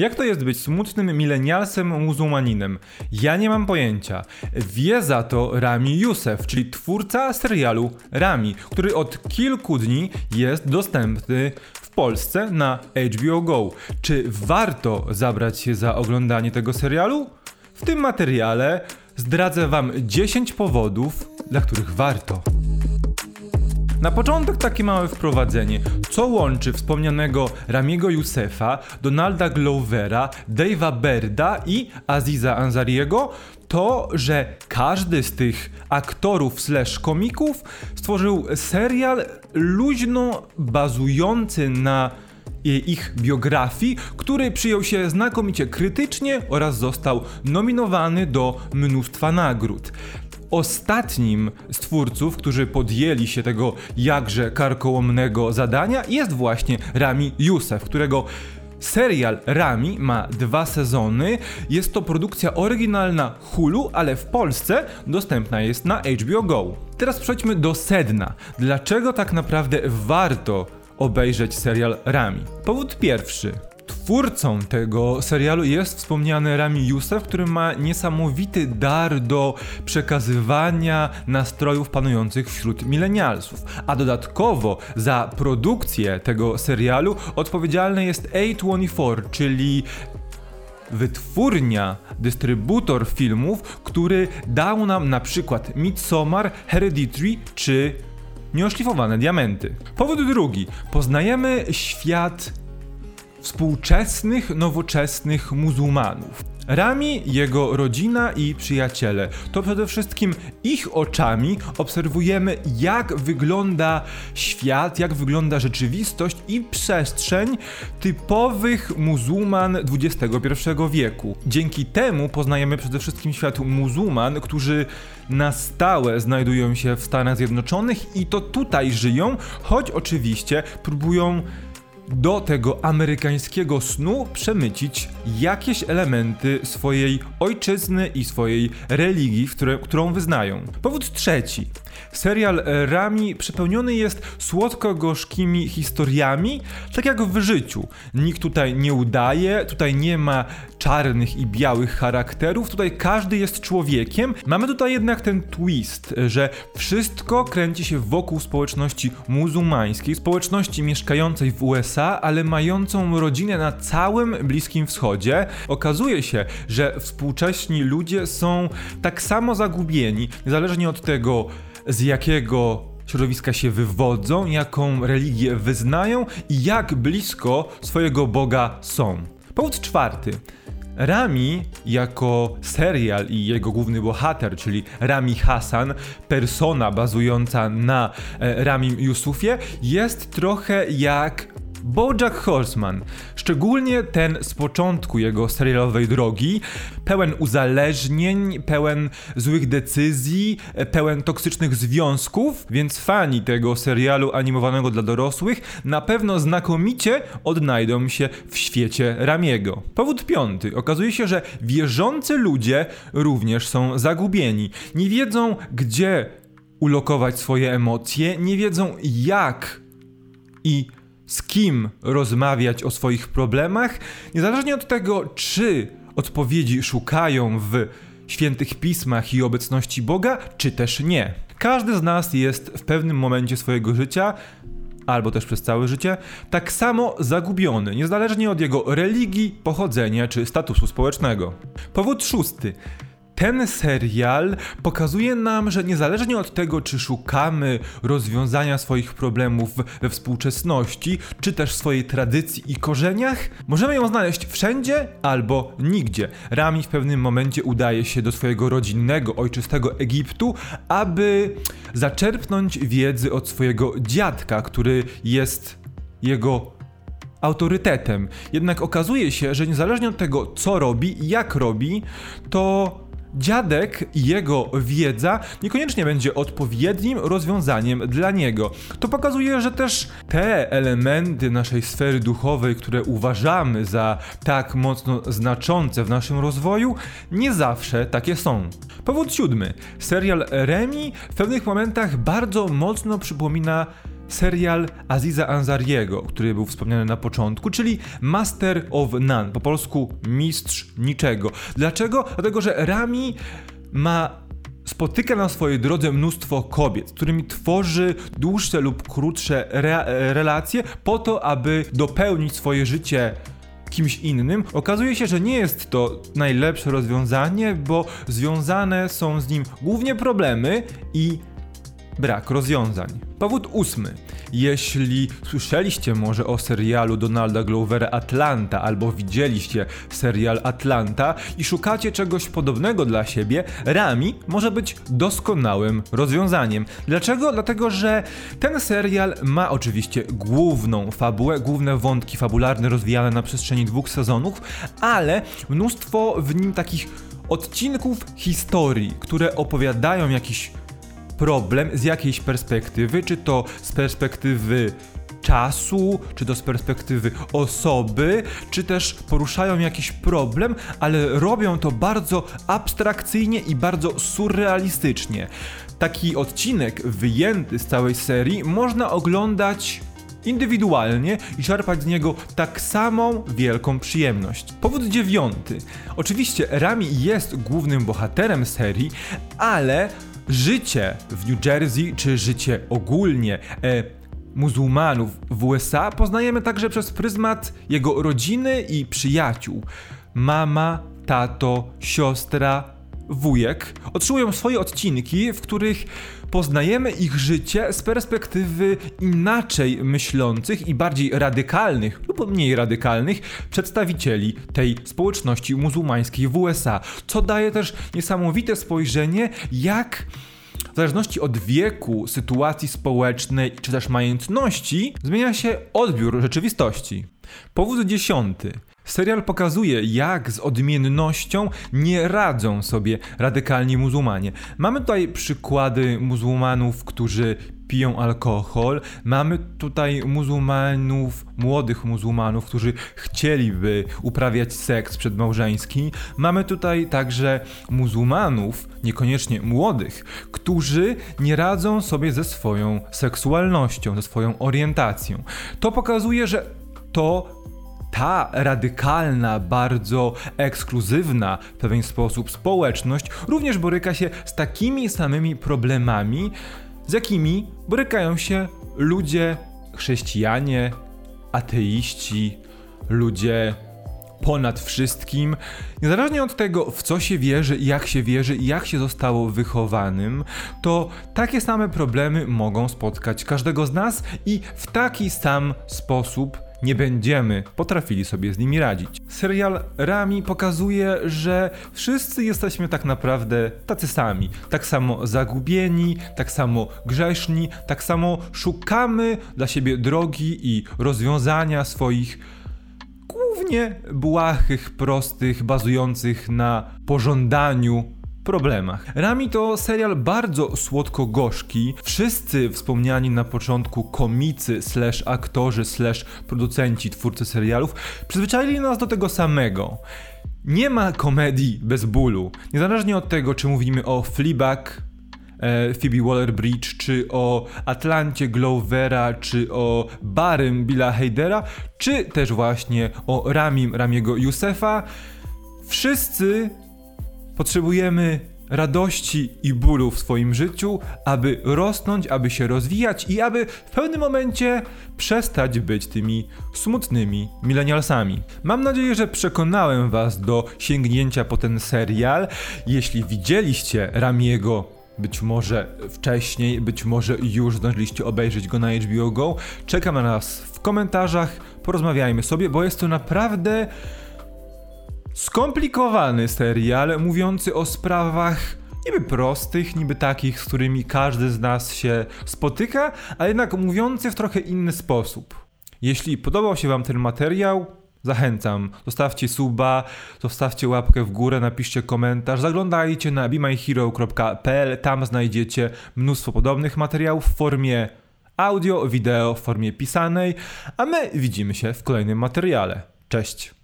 Jak to jest być smutnym milenialsem muzułmaninem? Ja nie mam pojęcia. Wie za to Rami Youssef, czyli twórca serialu Rami, który od kilku dni jest dostępny w Polsce na HBO Go. Czy warto zabrać się za oglądanie tego serialu? W tym materiale zdradzę Wam 10 powodów, dla których warto. Na początek takie małe wprowadzenie. Co łączy wspomnianego Ramiego Yousefa, Donalda Glovera, Dave'a Berda i Aziza Ansariego? To, że każdy z tych aktorów slash komików stworzył serial luźno bazujący na ich biografii, który przyjął się znakomicie krytycznie oraz został nominowany do mnóstwa nagród. Ostatnim z twórców, którzy podjęli się tego jakże karkołomnego zadania jest właśnie Rami Youssef, którego Serial Rami ma dwa sezony. Jest to produkcja oryginalna Hulu, ale w Polsce dostępna jest na HBO Go. Teraz przejdźmy do sedna. Dlaczego tak naprawdę warto obejrzeć serial Rami? Powód pierwszy. Twórcą tego serialu jest wspomniany Rami Youssef, który ma niesamowity dar do przekazywania nastrojów panujących wśród milenialsów. A dodatkowo za produkcję tego serialu odpowiedzialny jest A24, czyli wytwórnia, dystrybutor filmów, który dał nam na przykład Midsommar, Hereditary czy Nieoszlifowane diamenty. Powód drugi. Poznajemy świat współczesnych, nowoczesnych muzułmanów. Rami, jego rodzina i przyjaciele. To przede wszystkim ich oczami obserwujemy, jak wygląda świat, jak wygląda rzeczywistość i przestrzeń typowych muzułman XXI wieku. Dzięki temu poznajemy przede wszystkim świat muzułman, którzy na stałe znajdują się w Stanach Zjednoczonych i to tutaj żyją, choć oczywiście próbują do tego amerykańskiego snu przemycić jakieś elementy swojej ojczyzny i swojej religii, które, którą wyznają. Powód trzeci. Serial Rami przepełniony jest słodko-gorzkimi historiami, tak jak w życiu. Nikt tutaj nie udaje, tutaj nie ma czarnych i białych charakterów, tutaj każdy jest człowiekiem. Mamy tutaj jednak ten twist, że wszystko kręci się wokół społeczności muzułmańskiej, społeczności mieszkającej w USA, ale mającą rodzinę na całym Bliskim Wschodzie. Okazuje się, że współcześni ludzie są tak samo zagubieni, niezależnie od tego, z jakiego środowiska się wywodzą, jaką religię wyznają i jak blisko swojego Boga są. Powód czwarty. Rami jako serial i jego główny bohater, czyli Rami Hassan, persona bazująca na e, Ramim Yusufie, jest trochę jak Bojack Horseman, szczególnie ten z początku jego serialowej drogi, pełen uzależnień, pełen złych decyzji, pełen toksycznych związków, więc fani tego serialu animowanego dla dorosłych na pewno znakomicie odnajdą się w świecie Ramiego. Powód piąty. Okazuje się, że wierzący ludzie również są zagubieni. Nie wiedzą, gdzie ulokować swoje emocje, nie wiedzą jak i z kim rozmawiać o swoich problemach, niezależnie od tego, czy odpowiedzi szukają w świętych pismach i obecności Boga, czy też nie. Każdy z nas jest w pewnym momencie swojego życia albo też przez całe życie, tak samo zagubiony, niezależnie od jego religii, pochodzenia czy statusu społecznego. Powód szósty ten serial pokazuje nam, że niezależnie od tego, czy szukamy rozwiązania swoich problemów we współczesności, czy też w swojej tradycji i korzeniach, możemy ją znaleźć wszędzie albo nigdzie. Rami w pewnym momencie udaje się do swojego rodzinnego, ojczystego Egiptu, aby zaczerpnąć wiedzy od swojego dziadka, który jest jego autorytetem. Jednak okazuje się, że niezależnie od tego, co robi i jak robi, to dziadek i jego wiedza niekoniecznie będzie odpowiednim rozwiązaniem dla niego. To pokazuje, że też te elementy naszej sfery duchowej, które uważamy za tak mocno znaczące w naszym rozwoju, nie zawsze takie są. Powód siódmy. Serial Remi w pewnych momentach bardzo mocno przypomina serial Aziza Ansariego, który był wspomniany na początku, czyli Master of None, po polsku Mistrz Niczego. Dlaczego? Dlatego, że Rami ma spotyka na swojej drodze mnóstwo kobiet, z którymi tworzy dłuższe lub krótsze re relacje po to, aby dopełnić swoje życie kimś innym, okazuje się, że nie jest to najlepsze rozwiązanie, bo związane są z nim głównie problemy i brak rozwiązań. Powód ósmy. Jeśli słyszeliście może o serialu Donalda Glovera Atlanta albo widzieliście serial Atlanta i szukacie czegoś podobnego dla siebie, Rami może być doskonałym rozwiązaniem. Dlaczego? Dlatego, że ten serial ma oczywiście główną fabułę, główne wątki fabularne rozwijane na przestrzeni dwóch sezonów, ale mnóstwo w nim takich odcinków historii, które opowiadają jakiś problem z jakiejś perspektywy, czy to z perspektywy czasu, czy to z perspektywy osoby, czy też poruszają jakiś problem, ale robią to bardzo abstrakcyjnie i bardzo surrealistycznie. Taki odcinek wyjęty z całej serii można oglądać indywidualnie i czerpać z niego tak samą wielką przyjemność. Powód dziewiąty. Oczywiście Rami jest głównym bohaterem serii, ale życie w New Jersey, czy życie ogólnie e, muzułmanów w USA poznajemy także przez pryzmat jego rodziny i przyjaciół. Mama, tato, siostra, wujek otrzymują swoje odcinki, w których poznajemy ich życie z perspektywy inaczej myślących i bardziej radykalnych lub mniej radykalnych przedstawicieli tej społeczności muzułmańskiej w USA, co daje też niesamowite spojrzenie, jak w zależności od wieku, sytuacji społecznej czy też majątności zmienia się odbiór rzeczywistości. Powód dziesiąty. Serial pokazuje, jak z odmiennością nie radzą sobie radykalni muzułmanie. Mamy tutaj przykłady muzułmanów, którzy piją alkohol. Mamy tutaj muzułmanów, młodych muzułmanów, którzy chcieliby uprawiać seks przedmałżeński. Mamy tutaj także muzułmanów, niekoniecznie młodych, którzy nie radzą sobie ze swoją seksualnością, ze swoją orientacją. To pokazuje, że to ta radykalna, bardzo ekskluzywna w pewien sposób społeczność również boryka się z takimi samymi problemami, z jakimi borykają się ludzie chrześcijanie, ateiści, ludzie ponad wszystkim. Niezależnie od tego, w co się wierzy, jak się wierzy i jak się zostało wychowanym, to takie same problemy mogą spotkać każdego z nas i w taki sam sposób nie będziemy potrafili sobie z nimi radzić. Serial Rami pokazuje, że wszyscy jesteśmy tak naprawdę tacy sami, tak samo zagubieni, tak samo grzeszni, tak samo szukamy dla siebie drogi i rozwiązania swoich głównie błahych, prostych, bazujących na pożądaniu problemach. Rami to serial bardzo słodko-gorzki. Wszyscy wspomniani na początku komicy, slash aktorzy, slash producenci, twórcy serialów przyzwyczaili nas do tego samego. Nie ma komedii bez bólu. Niezależnie od tego, czy mówimy o Fleabag, e, Phoebe Waller-Bridge, czy o Atlancie Glovera, czy o Barym Billa Heidera, czy też właśnie o Ramim Ramiego Yousefa, wszyscy Potrzebujemy radości i bólu w swoim życiu, aby rosnąć, aby się rozwijać i aby w pewnym momencie przestać być tymi smutnymi milenialsami. Mam nadzieję, że przekonałem Was do sięgnięcia po ten serial. Jeśli widzieliście Ramiego być może wcześniej, być może już zdążyliście obejrzeć go na HBO Go. Czekam na nas w komentarzach, porozmawiajmy sobie, bo jest to naprawdę skomplikowany serial mówiący o sprawach niby prostych, niby takich, z którymi każdy z nas się spotyka, a jednak mówiący w trochę inny sposób. Jeśli podobał się Wam ten materiał, zachęcam. Zostawcie suba, zostawcie łapkę w górę, napiszcie komentarz, zaglądajcie na bemyhero.pl, tam znajdziecie mnóstwo podobnych materiałów w formie audio, wideo, w formie pisanej, a my widzimy się w kolejnym materiale. Cześć!